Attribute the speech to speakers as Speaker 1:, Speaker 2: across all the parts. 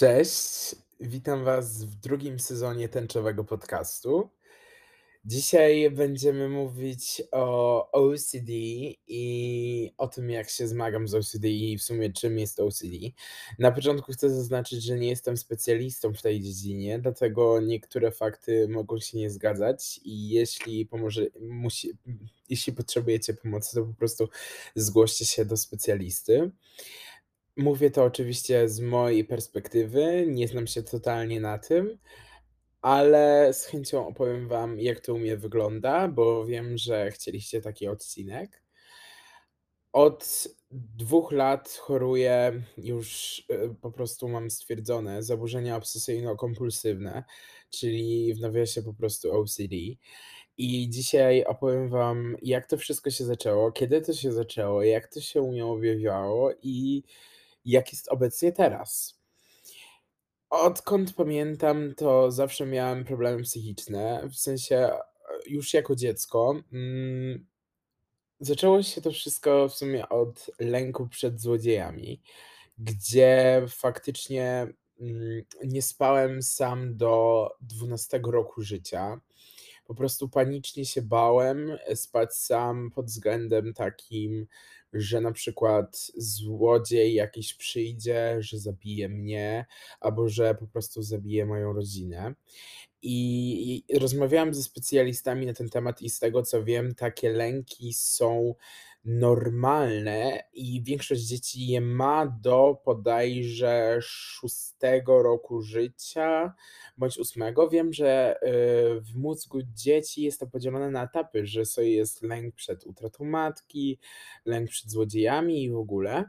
Speaker 1: Cześć, witam Was w drugim sezonie tęczowego podcastu. Dzisiaj będziemy mówić o OCD i o tym, jak się zmagam z OCD i w sumie czym jest OCD. Na początku chcę zaznaczyć, że nie jestem specjalistą w tej dziedzinie, dlatego niektóre fakty mogą się nie zgadzać i jeśli pomoże, musi, jeśli potrzebujecie pomocy, to po prostu zgłoście się do specjalisty. Mówię to oczywiście z mojej perspektywy, nie znam się totalnie na tym, ale z chęcią opowiem Wam, jak to u mnie wygląda, bo wiem, że chcieliście taki odcinek. Od dwóch lat choruję, już y, po prostu mam stwierdzone zaburzenia obsesyjno-kompulsywne, czyli w nawiasie po prostu OCD. I dzisiaj opowiem Wam, jak to wszystko się zaczęło, kiedy to się zaczęło, jak to się u mnie objawiało i jak jest obecnie teraz. Odkąd pamiętam, to zawsze miałem problemy psychiczne, w sensie e, już jako dziecko. Mm, zaczęło się to wszystko w sumie od lęku przed złodziejami, gdzie faktycznie mm, nie spałem sam do 12 roku życia. Po prostu panicznie się bałem spać sam pod względem takim, że na przykład złodziej jakiś przyjdzie, że zabije mnie, albo że po prostu zabije moją rodzinę. I rozmawiałem ze specjalistami na ten temat i z tego co wiem, takie lęki są normalne i większość dzieci je ma do bodajże szóstego roku życia bądź ósmego. Wiem, że, y, w mózgu dzieci jest to podzielone na etapy, że sobie jest lęk przed utratą matki, lęk przed złodziejami i w ogóle.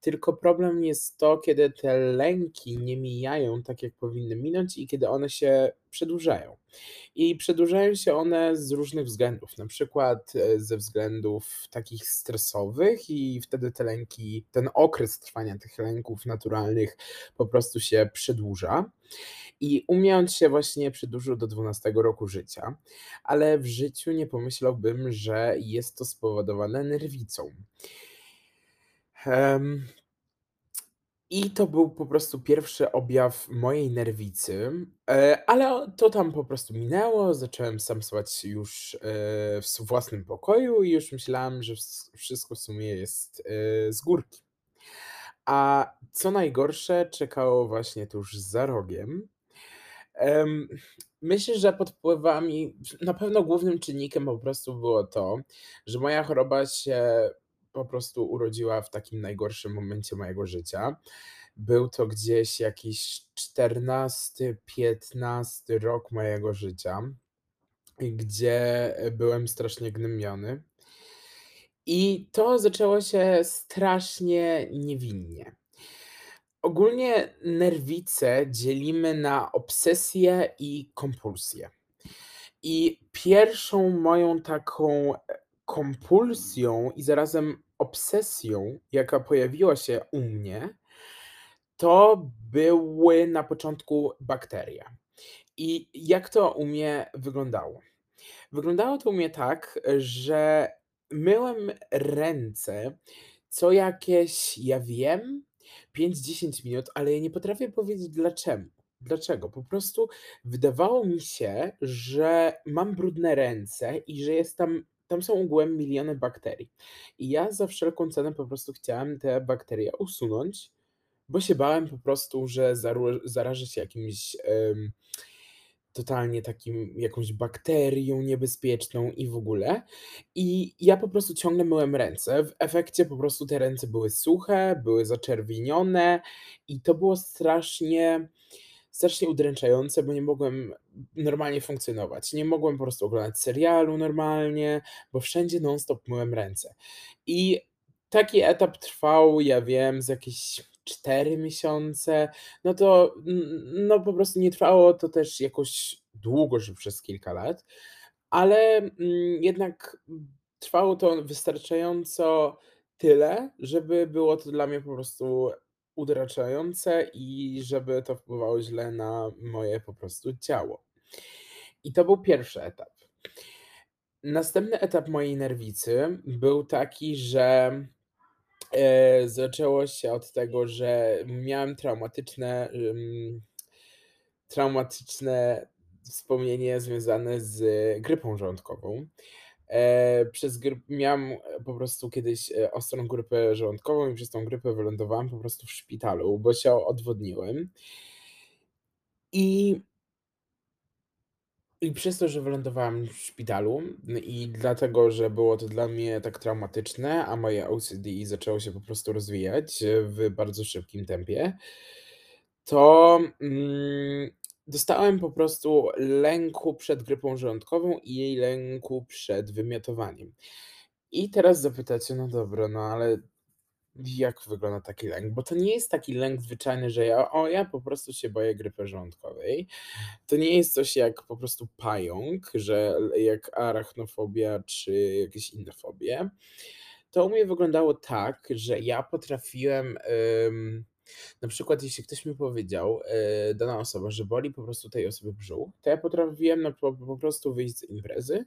Speaker 1: Tylko problem jest to, kiedy te lęki nie mijają tak, jak powinny minąć i kiedy one się przedłużają. I przedłużają się one z różnych względów, na przykład e, ze względów takich stresowych i wtedy te lęki, ten okres trwania tych lęków naturalnych po prostu się przedłuża. I u mnie on się właśnie przedłużył do 12 roku życia, ale w życiu nie pomyślałbym, że jest to spowodowane nerwicą. I to był po prostu pierwszy objaw mojej nerwicy, e, ale to tam po prostu minęło. Zacząłem sam spać już e, w własnym pokoju i już myślałem, że ws- wszystko w sumie jest e, z górki. A co najgorsze, czekało właśnie tuż za rogiem. Em, myślę, że pod wpływami na pewno głównym czynnikiem po prostu było to, że moja choroba się po prostu urodziła w takim najgorszym momencie mojego życia. Był to gdzieś jakiś 14, 15 rok mojego życia, gdzie byłem strasznie gnębiony. I to zaczęło się strasznie niewinnie. Ogólnie nerwice dzielimy na obsesję i kompulsję. I pierwszą moją taką, e, kompulsją i zarazem obsesją, jaka pojawiła się u mnie, to były na początku bakterie. I jak to u mnie wyglądało? Wyglądało to u mnie tak, że myłem ręce co jakieś, ja wiem, 5-10 minut, ale ja nie potrafię powiedzieć dlaczemu. Dlaczego? Po prostu wydawało mi się, że mam brudne ręce i że jest tam, tam są ogółem miliony bakterii. I ja za wszelką cenę po prostu chciałem te bakterie usunąć, bo się bałem po prostu, że zarażę się jakimś em, totalnie takim jakąś bakterią niebezpieczną i w ogóle. I ja po prostu ciągle myłem ręce. W efekcie po prostu te ręce były suche, były zaczerwienione i to było strasznie, strasznie udręczające, bo nie mogłem normalnie funkcjonować. Nie mogłem po prostu oglądać serialu normalnie, bo wszędzie non stop myłem ręce. I taki etap trwał, ja wiem, z jakieś 4 miesiące. No to no po prostu nie trwało to też jakoś długo, że przez kilka lat, ale, mm, jednak trwało to wystarczająco tyle, żeby było to dla mnie po prostu udraczające i żeby to wpływało źle na moje po prostu ciało. I to był pierwszy etap. Następny etap mojej nerwicy był taki, że Eee, zaczęło się od tego, że miałem traumatyczne, traumatyczne wspomnienie związane z grypą żołądkową. Eee, przez gryp miałem po prostu kiedyś, e, ostrą grypę żołądkową i przez tą grypę wylądowałem po prostu w szpitalu, bo się odwodniłem. I i przez to, że wylądowałem w szpitalu i dlatego, że było to dla mnie tak traumatyczne, a moje OCD zaczęło się po prostu rozwijać w bardzo szybkim tempie to, mm, dostałem po prostu lęku przed grypą żołądkową i lęku przed wymiotowaniem. I teraz zapytacie: "No dobra, no ale jak wygląda taki lęk?" Bo to nie jest taki lęk zwyczajny, że ja: "O, ja po prostu się boję grypy żołądkowej." To nie jest coś jak po prostu pająk, że jak arachnofobia czy jakieś inne fobie. To u mnie wyglądało tak, że ja potrafiłem, na przykład jeśli ktoś mi powiedział, yy, dana osoba, że boli po prostu tej osoby brzuch, to ja potrafiłem na po po prostu wyjść z imprezy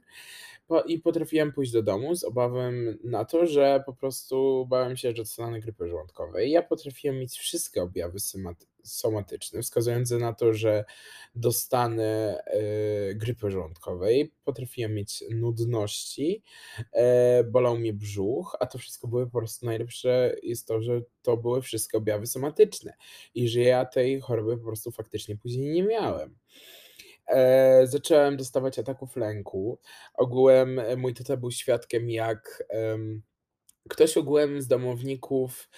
Speaker 1: po i potrafiłem pójść do domu z obawą na to, że po prostu bałem się, że dostanę grypy żołądkowej. Ja potrafiłem mieć wszystkie objawy symaty somatyczne wskazujące na to, że dostanę, yy, grypy żołądkowej. Potrafiłem mieć nudności, eee, bolał mnie brzuch, a to wszystko były po prostu najlepsze jest to, że to były wszystkie objawy somatyczne i że ja tej choroby po prostu faktycznie później nie miałem. Eee, zacząłem dostawać ataków lęku. Ogółem mój tata był świadkiem, jak, ktoś ogółem z domowników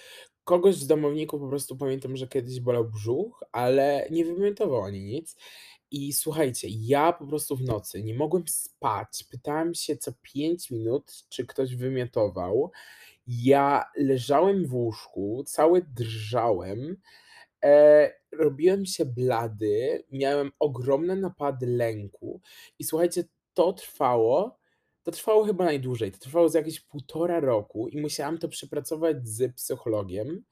Speaker 1: kogoś z domowników po prostu pamiętam, że kiedyś bolał brzuch, ale nie wymiotował ani nic. I słuchajcie, ja po prostu w nocy nie mogłem spać. Pytałem się co 5 minut, czy ktoś wymiotował. Ja leżałem w łóżku, cały drżałem, eee, robiłem się blady, miałem ogromne napady lęku i słuchajcie, to trwało to trwało chyba najdłużej. To trwało z jakieś 1,5 roku i musiałem to przepracować z psychologiem,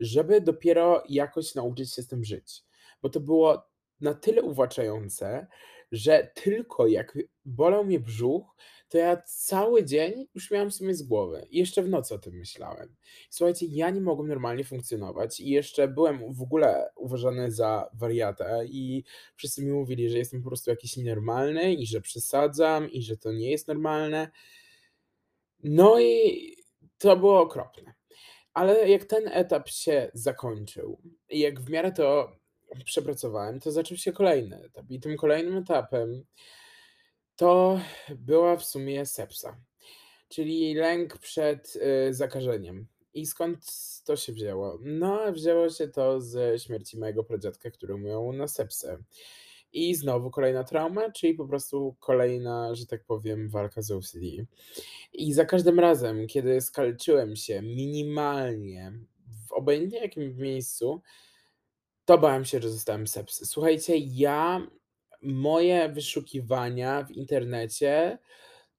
Speaker 1: żeby dopiero jakoś nauczyć się z tym żyć. Bo to było na tyle uwłaczające, że tylko jak bolał mnie brzuch, to ja cały dzień już miałem w sumie z głowy i jeszcze w nocy o tym myślałem. Słuchajcie, ja nie mogłem normalnie funkcjonować i jeszcze byłem w ogóle uważany za wariata i wszyscy mi mówili, że jestem po prostu jakiś nienormalny i że przesadzam i że to nie jest normalne. No i to było okropne. Ale jak ten etap się zakończył i jak w miarę to przepracowałem, to zaczął się kolejny etap i tym kolejnym etapem to była w sumie sepsa, czyli lęk przed, yy, zakażeniem. I skąd to się wzięło? No, wzięło się to ze śmierci mojego pradziadka, który umarł na sepsę. I znowu kolejna trauma, czyli po prostu kolejna, że tak powiem, walka z OCD. I za każdym razem, kiedy skalczyłem się minimalnie w obojętnie jakim miejscu, to bałem się, że dostałem sepsy. Słuchajcie, ja moje wyszukiwania w internecie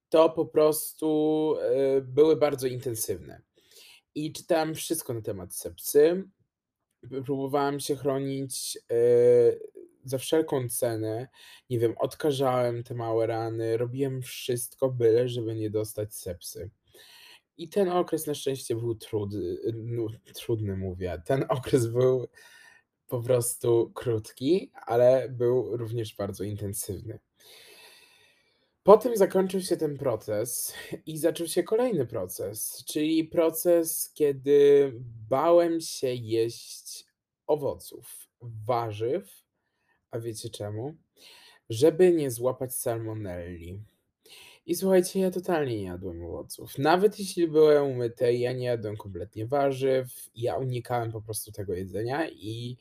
Speaker 1: to po prostu, yy, były bardzo intensywne i czytałem wszystko na temat sepsy. P próbowałem się chronić, yy, za wszelką cenę. Nie wiem, odkażałem te małe rany, robiłem wszystko, byle żeby nie dostać sepsy. I ten okres na szczęście był trud nu trudny mówię. Ten okres był po prostu krótki, ale był również bardzo intensywny. Potem zakończył się ten proces i zaczął się kolejny proces, czyli proces, kiedy bałem się jeść owoców, warzyw, a wiecie czemu? Żeby nie złapać salmonelli. I słuchajcie, ja totalnie nie jadłem owoców. Nawet jeśli były umyte, ja nie jadłem kompletnie warzyw, ja unikałem po prostu tego jedzenia i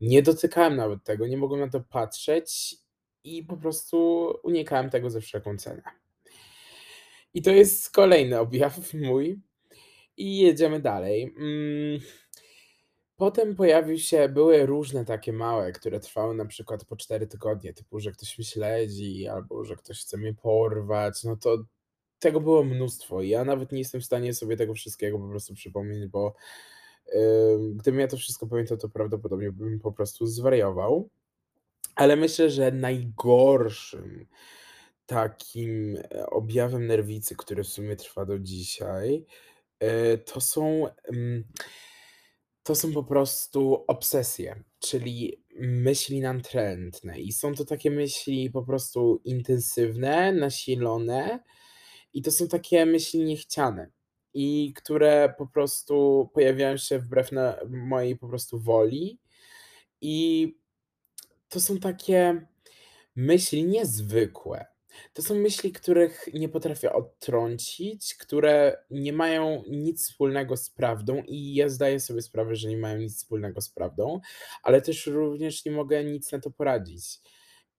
Speaker 1: nie dotykałem nawet tego, nie mogłem na to patrzeć i po prostu unikałem tego za wszelką cenę. I to jest kolejny objaw mój i jedziemy dalej. Mmh, potem pojawił się były różne takie małe, które trwały na przykład po 4 tygodnie, typu, że ktoś mnie śledzi albo że ktoś chce mnie porwać, no to tego było mnóstwo ja nawet nie jestem w stanie sobie tego wszystkiego po prostu przypomnieć, bo, yy, gdybym ja to wszystko pamiętał, to prawdopodobnie bym po prostu zwariował. Ale myślę, że najgorszym takim, e, objawem nerwicy, który w sumie trwa do dzisiaj, Yy, to są, mm to są po prostu obsesje, czyli myśli natrętne i są to takie myśli po prostu intensywne, nasilone. I to są takie myśli niechciane. I które po prostu pojawiają się wbrew mojej po prostu woli. I to są takie myśli niezwykłe. To są myśli, których nie potrafię odtrącić, które nie mają nic wspólnego z prawdą i ja zdaję sobie sprawę, że nie mają nic wspólnego z prawdą, ale też również nie mogę nic na to poradzić.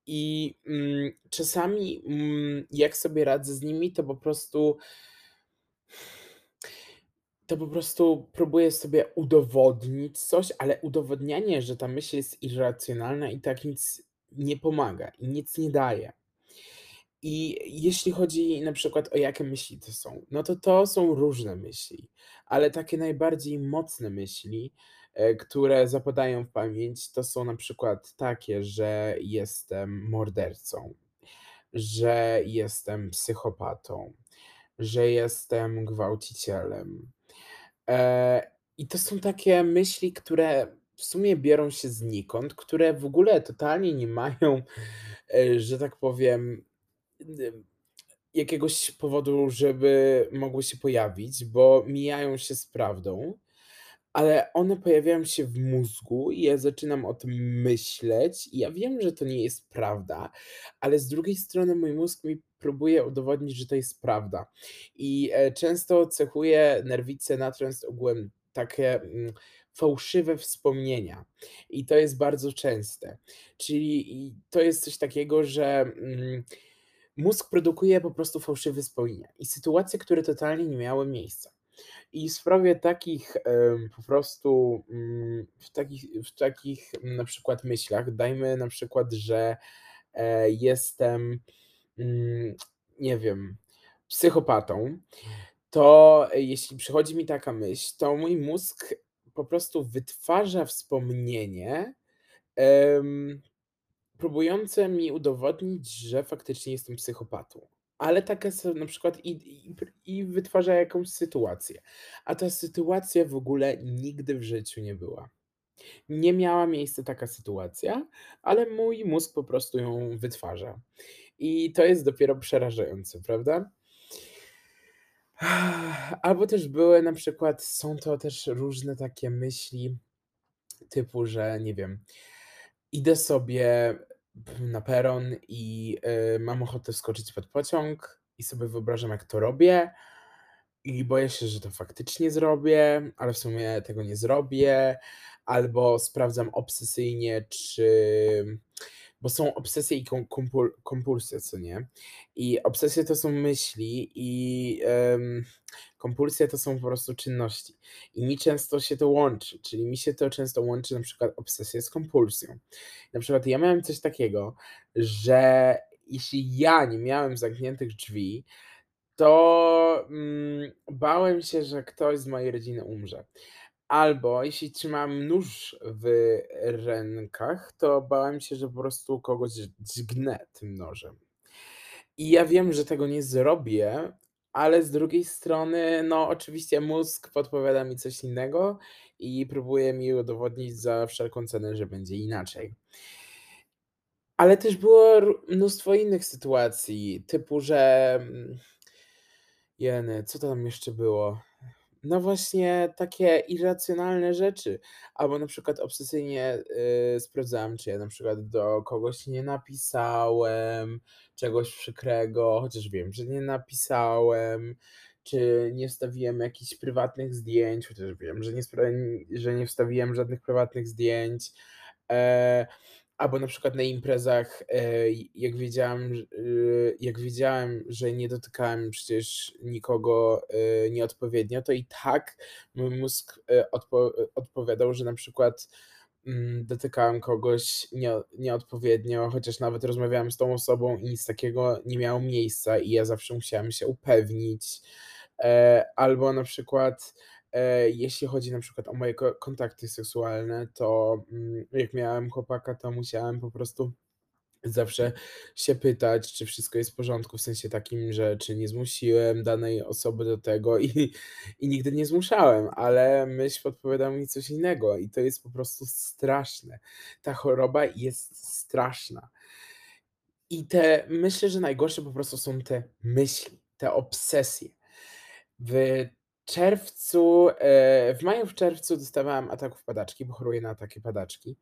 Speaker 1: I, mm, czasami, mm, jak sobie radzę z nimi, to po prostu to po prostu próbuję sobie udowodnić coś, ale udowodnianie, że ta myśl jest irracjonalna i tak nic nie pomaga i nic nie daje. I jeśli chodzi na przykład o jakie myśli to są, no to to są różne myśli, ale takie najbardziej mocne myśli, e, które zapadają w pamięć, to są na przykład takie, że jestem mordercą, że jestem psychopatą, że jestem gwałcicielem. Eee, i to są takie myśli, które w sumie biorą się znikąd, które w ogóle totalnie nie mają, e, że tak powiem, jakiegoś powodu, żeby mogły się pojawić, bo mijają się z prawdą, ale one pojawiają się w mózgu i ja zaczynam o tym myśleć i ja wiem, że to nie jest prawda, ale z drugiej strony mój mózg mi próbuje udowodnić, że to jest prawda. I, e, często cechuje nerwicę natręt ogółem takie, mm, fałszywe wspomnienia i to jest bardzo częste. Czyli to jest coś takiego, że, mm, mózg produkuje po prostu fałszywe wspomnienia i sytuacje, które totalnie nie miały miejsca. I w sprawie takich, po prostu, mm, w takich w takich na przykład myślach, dajmy na przykład, że, e, jestem, mm, nie wiem, psychopatą, to jeśli przychodzi mi taka myśl, to mój mózg po prostu wytwarza wspomnienie, próbujące mi udowodnić, że faktycznie jestem psychopatą. Ale taka na przykład i i i wytwarza jakąś sytuację, a ta sytuacja w ogóle nigdy w życiu nie była. Nie miała miejsca taka sytuacja, ale mój mózg po prostu ją wytwarza. I to jest dopiero przerażające, prawda? Albo też były na przykład są to też różne takie myśli typu, że nie wiem, idę sobie na peron i, y, mam ochotę wskoczyć pod pociąg i sobie wyobrażam, jak to robię. I boję się, że to faktycznie zrobię, ale w sumie tego nie zrobię, albo sprawdzam obsesyjnie, czy bo są obsesje i kom kompul kompulsje, co nie? I obsesje to są myśli i, em, kompulsje to są po prostu czynności. I mi często się to łączy, czyli mi się to często łączy na przykład obsesja z kompulsją. Na przykład ja miałem coś takiego, że jeśli ja nie miałem zamkniętych drzwi, to, mm, bałem się, że ktoś z mojej rodziny umrze. Albo jeśli trzymałem nóż w rękach, to bałem się, że po prostu kogoś dźgnę tym nożem. I ja wiem, że tego nie zrobię, ale z drugiej strony, no, oczywiście mózg podpowiada mi coś innego i próbuje mi udowodnić za wszelką cenę, że będzie inaczej. Ale też było mnóstwo innych sytuacji, typu, że, mm jeny, co tam jeszcze było? No właśnie takie irracjonalne rzeczy, albo na przykład obsesyjnie, y, sprawdzałem, czy ja na przykład do kogoś nie napisałem czegoś przykrego, chociaż wiem, że nie napisałem, czy nie wstawiłem jakichś prywatnych zdjęć, chociaż wiem, że nie że nie wstawiłem żadnych prywatnych zdjęć, e, albo na przykład na imprezach, e, jak wiedziałem, ż y, jak wiedziałem, że nie dotykałem przecież nikogo, y, nieodpowiednio, to i tak mój mózg, e, odpo odpowiadał, że na przykład, mm, dotykałem kogoś nie nieodpowiednio, chociaż nawet rozmawiałem z tą osobą i nic takiego nie miało miejsca i ja zawsze musiałem się upewnić. E, albo na przykład, e, jeśli chodzi na przykład o moje ko kontakty seksualne, to, mm, jak miałem chłopaka, to musiałem po prostu Zawsze się pytać, czy wszystko jest w porządku, w sensie takim, że czy nie zmusiłem danej osoby do tego i i nigdy nie zmuszałem, ale myśl podpowiada mi coś innego i to jest po prostu straszne. Ta choroba jest straszna. I te myślę, że najgorsze po prostu są te myśli, te obsesje. W czerwcu, e, w maju, w czerwcu dostawałem ataków padaczki, bo choruję na ataki padaczki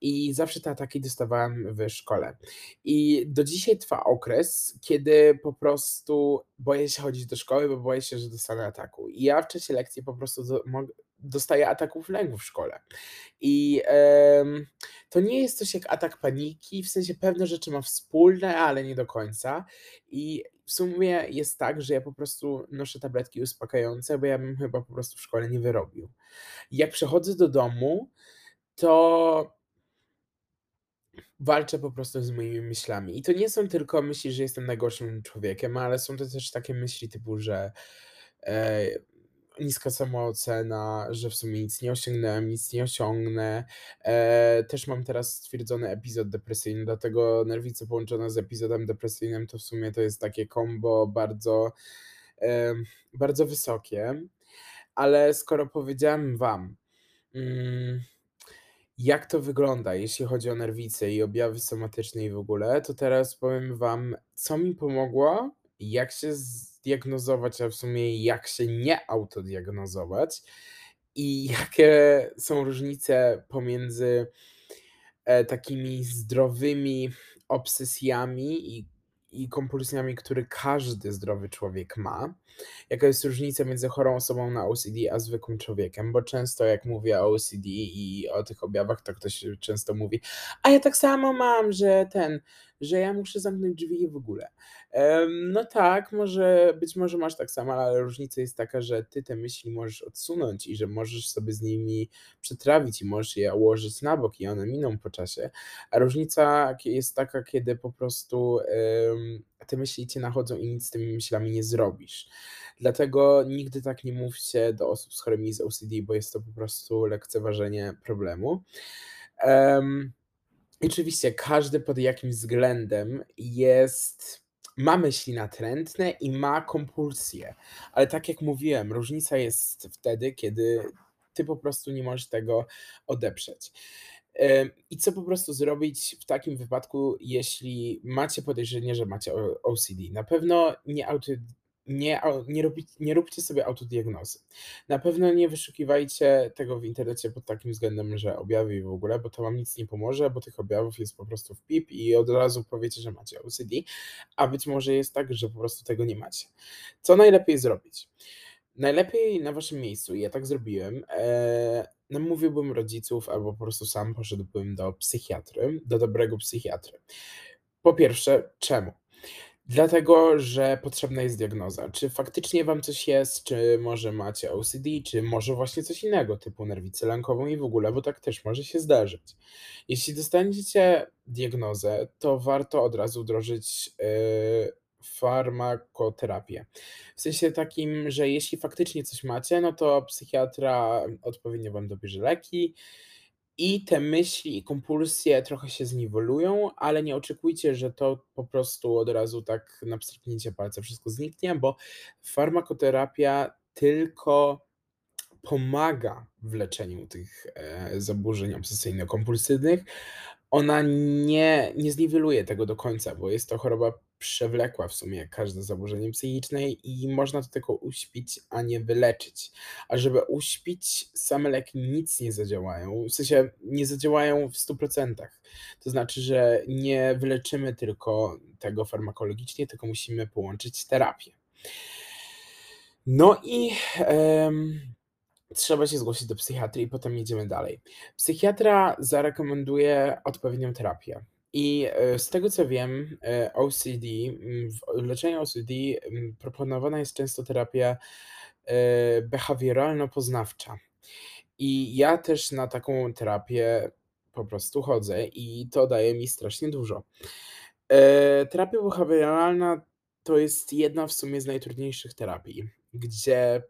Speaker 1: i zawsze te ataki dostawałem w szkole. I do dzisiaj trwa okres, kiedy po prostu boję się chodzić do szkoły, bo boję się, że dostanę ataku. I ja w czasie lekcji po prostu dostaję ataków lęku w szkole. I to nie jest coś jak atak paniki, w sensie pewne rzeczy ma wspólne, ale nie do końca. I w sumie jest tak, że ja po prostu noszę tabletki uspokajające, bo ja bym chyba po prostu w szkole nie wyrobił. Jak przechodzę do domu, to walczę po prostu z moimi myślami. I to nie są tylko myśli, że jestem najgorszym człowiekiem, ale są to też takie myśli typu, że e, niska samoocena, że w sumie nic nie osiągnąłem, nic nie osiągnę. E, też mam teraz stwierdzony epizod depresyjny, dlatego nerwice połączone z epizodem depresyjnym to w sumie to jest takie kombo bardzo, e, bardzo wysokie. Ale skoro powiedziałem wam, mm, jak to wygląda, jeśli chodzi o nerwice i objawy somatyczne i w ogóle, to teraz powiem wam, co mi pomogło, jak się zdiagnozować, a w sumie jak się nie autodiagnozować i jakie są różnice pomiędzy e, takimi zdrowymi obsesjami i i kompulsjami, które każdy zdrowy człowiek ma. Jaka jest różnica między chorą osobą na OCD a zwykłym człowiekiem? Bo często jak mówię o OCD i o tych objawach, to ktoś często mówi, a ja tak samo mam, że ten, że ja muszę zamknąć drzwi w ogóle. No tak, może być może masz tak samo, ale różnica jest taka, że ty te myśli możesz odsunąć i że możesz sobie z nimi przetrawić i możesz je ułożyć na bok i one miną po czasie. A różnica jest taka, kiedy po prostu te myśli cię nachodzą i nic z tymi myślami nie zrobisz. Dlatego nigdy tak nie mówcie do osób z chorymi z OCD, bo jest to po prostu lekceważenie problemu. Um, oczywiście każdy pod jakimś względem jest ma myśli natrętne i ma kompulsje, ale tak jak mówiłem, różnica jest wtedy, kiedy ty po prostu nie możesz tego odeprzeć. I co po prostu zrobić w takim wypadku, jeśli macie podejrzenie, że macie OCD? Na pewno nie auto nie, nie, robi, nie róbcie sobie autodiagnozy. Na pewno nie wyszukiwajcie tego w internecie pod takim względem, że objawy w ogóle, bo to wam nic nie pomoże, bo tych objawów jest po prostu w PIP i od razu powiecie, że macie OCD, a być może jest tak, że po prostu tego nie macie. Co najlepiej zrobić? Najlepiej na waszym miejscu, ja tak zrobiłem, e, namówiłbym rodziców albo po prostu sam poszedłbym do psychiatry, do dobrego psychiatry. Po pierwsze, czemu? Dlatego, że potrzebna jest diagnoza. Czy faktycznie wam coś jest, czy może macie OCD, czy może właśnie coś innego, typu nerwicę lękową i w ogóle, bo tak też może się zdarzyć. Jeśli dostaniecie diagnozę, to warto od razu wdrożyć yy, farmakoterapię. W sensie takim, że jeśli faktycznie coś macie, no to psychiatra odpowiednio wam dobierze leki, i te myśli i kompulsje trochę się zniwelują, ale nie oczekujcie, że to po prostu od razu tak na pstryknięcie palca wszystko zniknie, bo farmakoterapia tylko pomaga w leczeniu tych e, zaburzeń obsesyjno-kompulsywnych, ona nie, nie zniweluje tego do końca, bo jest to choroba przewlekła w sumie, jak każde zaburzenie psychiczne i można to tylko uśpić, a nie wyleczyć. A żeby uśpić, same leki nic nie zadziałają, w sensie nie zadziałają w 100%. To znaczy, że nie wyleczymy tylko tego farmakologicznie, tylko musimy połączyć terapię. No i trzeba się zgłosić do psychiatry i potem jedziemy dalej. Psychiatra zarekomenduje odpowiednią terapię. I e, z tego co wiem, e, OCD, w leczeniu OCD proponowana jest często terapia e, behawioralno-poznawcza. I ja też na taką terapię po prostu chodzę i to daje mi strasznie dużo. Terapia behawioralna to jest jedna w sumie z najtrudniejszych terapii, gdzie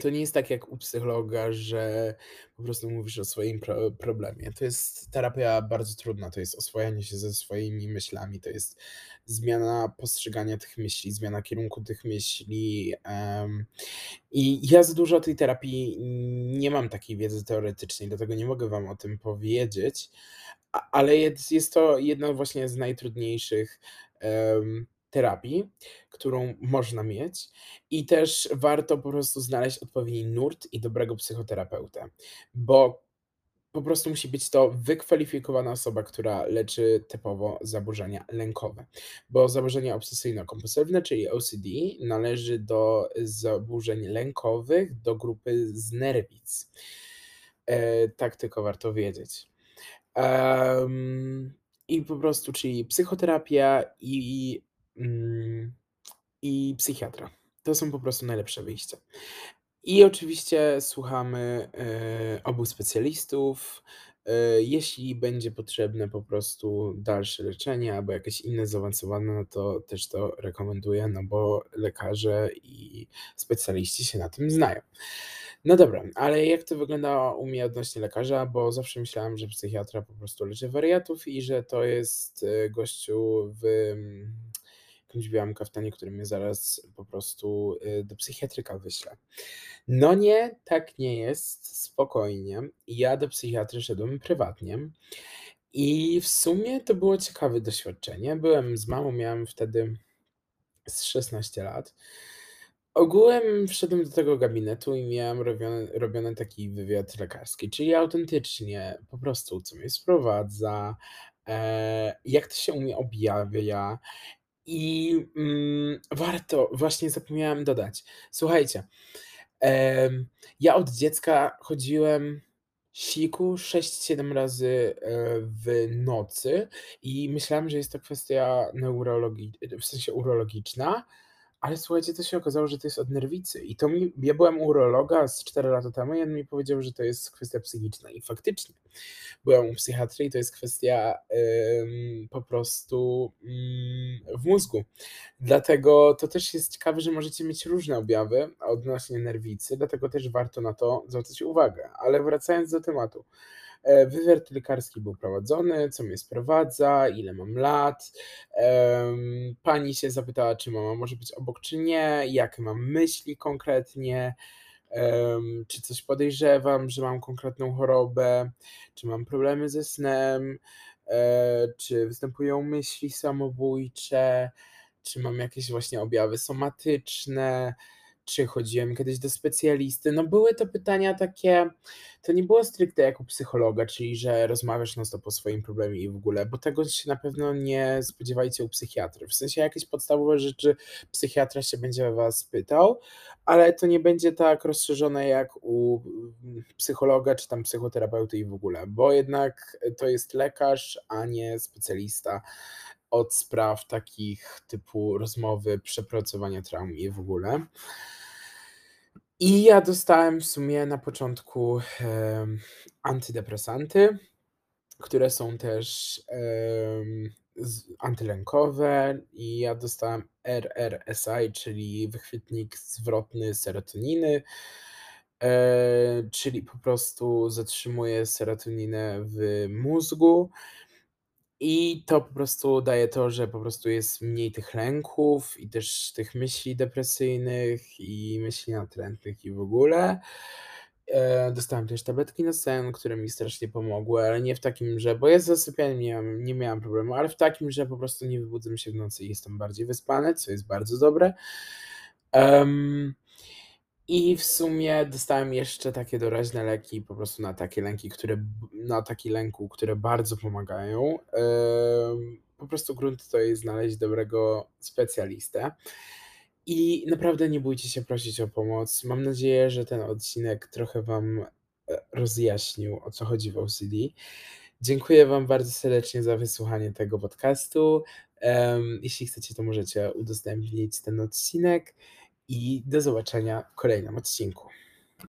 Speaker 1: To nie jest tak jak u psychologa, że po prostu mówisz o swoim pro problemie. To jest terapia bardzo trudna, to jest oswajanie się ze swoimi myślami, to jest zmiana postrzegania tych myśli, zmiana kierunku tych myśli, em, i ja za dużo tej terapii nie mam takiej wiedzy teoretycznej, dlatego nie mogę wam o tym powiedzieć, ale jest jest to jedna właśnie z najtrudniejszych, em, terapii, którą można mieć i też warto po prostu znaleźć odpowiedni nurt i dobrego psychoterapeutę, bo po prostu musi być to wykwalifikowana osoba, która leczy typowo zaburzenia lękowe, bo zaburzenia obsesyjno-kompulsywne, czyli OCD, należy do zaburzeń lękowych, do grupy z nerwic. E, tak tylko warto wiedzieć. Em, i po prostu, czyli psychoterapia i i psychiatra. To są po prostu najlepsze wyjścia. I oczywiście słuchamy, eee, obu specjalistów. Eee, jeśli będzie potrzebne po prostu dalsze leczenie albo jakieś inne zaawansowane, no to też to rekomenduję, no bo lekarze i specjaliści się na tym znają. No dobra, ale jak to wygląda u mnie odnośnie lekarza, bo zawsze myślałem, że psychiatra po prostu leczy wariatów i że to jest, e, gościu w, mm, jakimś białym kaftanie, który mnie zaraz po prostu, y, do psychiatryka wyśle. No nie, tak nie jest, spokojnie. Ja do psychiatry szedłem prywatnie i w sumie to było ciekawe doświadczenie. Byłem z mamą, miałem wtedy z 16 lat. Ogółem wszedłem do tego gabinetu i miałem robiony robiony taki wywiad lekarski, czyli autentycznie po prostu co mnie sprowadza, eee, jak to się u mnie objawia i, mm, warto właśnie zapomniałem dodać. Słuchajcie, ja od dziecka chodziłem siku 6-7 razy, e, w nocy i myślałem, że jest to kwestia neurologi w sensie urologiczna, ale słuchajcie, to się okazało, że to jest od nerwicy i to mi ja byłem u urologa z 4 lata temu i on mi powiedział, że to jest kwestia psychiczna i faktycznie byłem u psychiatry i to jest kwestia, ym, po prostu, mm, w mózgu. Dlatego to też jest ciekawe, że możecie mieć różne objawy odnośnie nerwicy, dlatego też warto na to zwracać uwagę. Ale wracając do tematu. E, wywiad lekarski był prowadzony, co mnie sprowadza, ile mam lat. Pani się zapytała, czy mama może być obok, czy nie, jakie mam myśli konkretnie, czy coś podejrzewam, że mam konkretną chorobę, czy mam problemy ze snem, e, czy występują myśli samobójcze, czy mam jakieś właśnie objawy somatyczne czy chodziłem kiedyś do specjalisty? No były to pytania takie to nie było stricte jak u psychologa, czyli że rozmawiasz non stop o swoim problemie i w ogóle, bo tego się na pewno nie spodziewajcie u psychiatry. W sensie jakieś podstawowe rzeczy psychiatra się będzie was pytał, ale to nie będzie tak rozszerzone jak u psychologa czy tam psychoterapeuty i w ogóle, bo jednak to jest lekarz, a nie specjalista od spraw takich typu rozmowy, przepracowania traum i w ogóle. I ja dostałem w sumie na początku, em, antydepresanty, które są też, em, z antylękowe i ja dostałem RRSI, czyli wychwytnik zwrotny serotoniny, eee, czyli po prostu zatrzymuje serotoninę w mózgu. I to po prostu daje to, że po prostu jest mniej tych lęków i też tych myśli depresyjnych i myśli natrętnych i w ogóle. E, dostałem też tabletki na sen, które mi strasznie pomogły, ale nie w takim, że bo ja z zasypianiem nie miałem nie miałem problemu, ale w takim, że po prostu nie wybudzę się w nocy i jestem bardziej wyspany, co jest bardzo dobre. Um, i w sumie dostałem jeszcze takie doraźne leki po prostu na takie lęki, które na taki lęku, które bardzo pomagają. po prostu grunt to jest znaleźć dobrego specjalistę. I naprawdę nie bójcie się prosić o pomoc. Mam nadzieję, że ten odcinek trochę wam, e, rozjaśnił, o co chodzi w OCD. Dziękuję wam bardzo serdecznie za wysłuchanie tego podcastu. jeśli chcecie, to możecie udostępnić ten odcinek i do zobaczenia w kolejnym odcinku.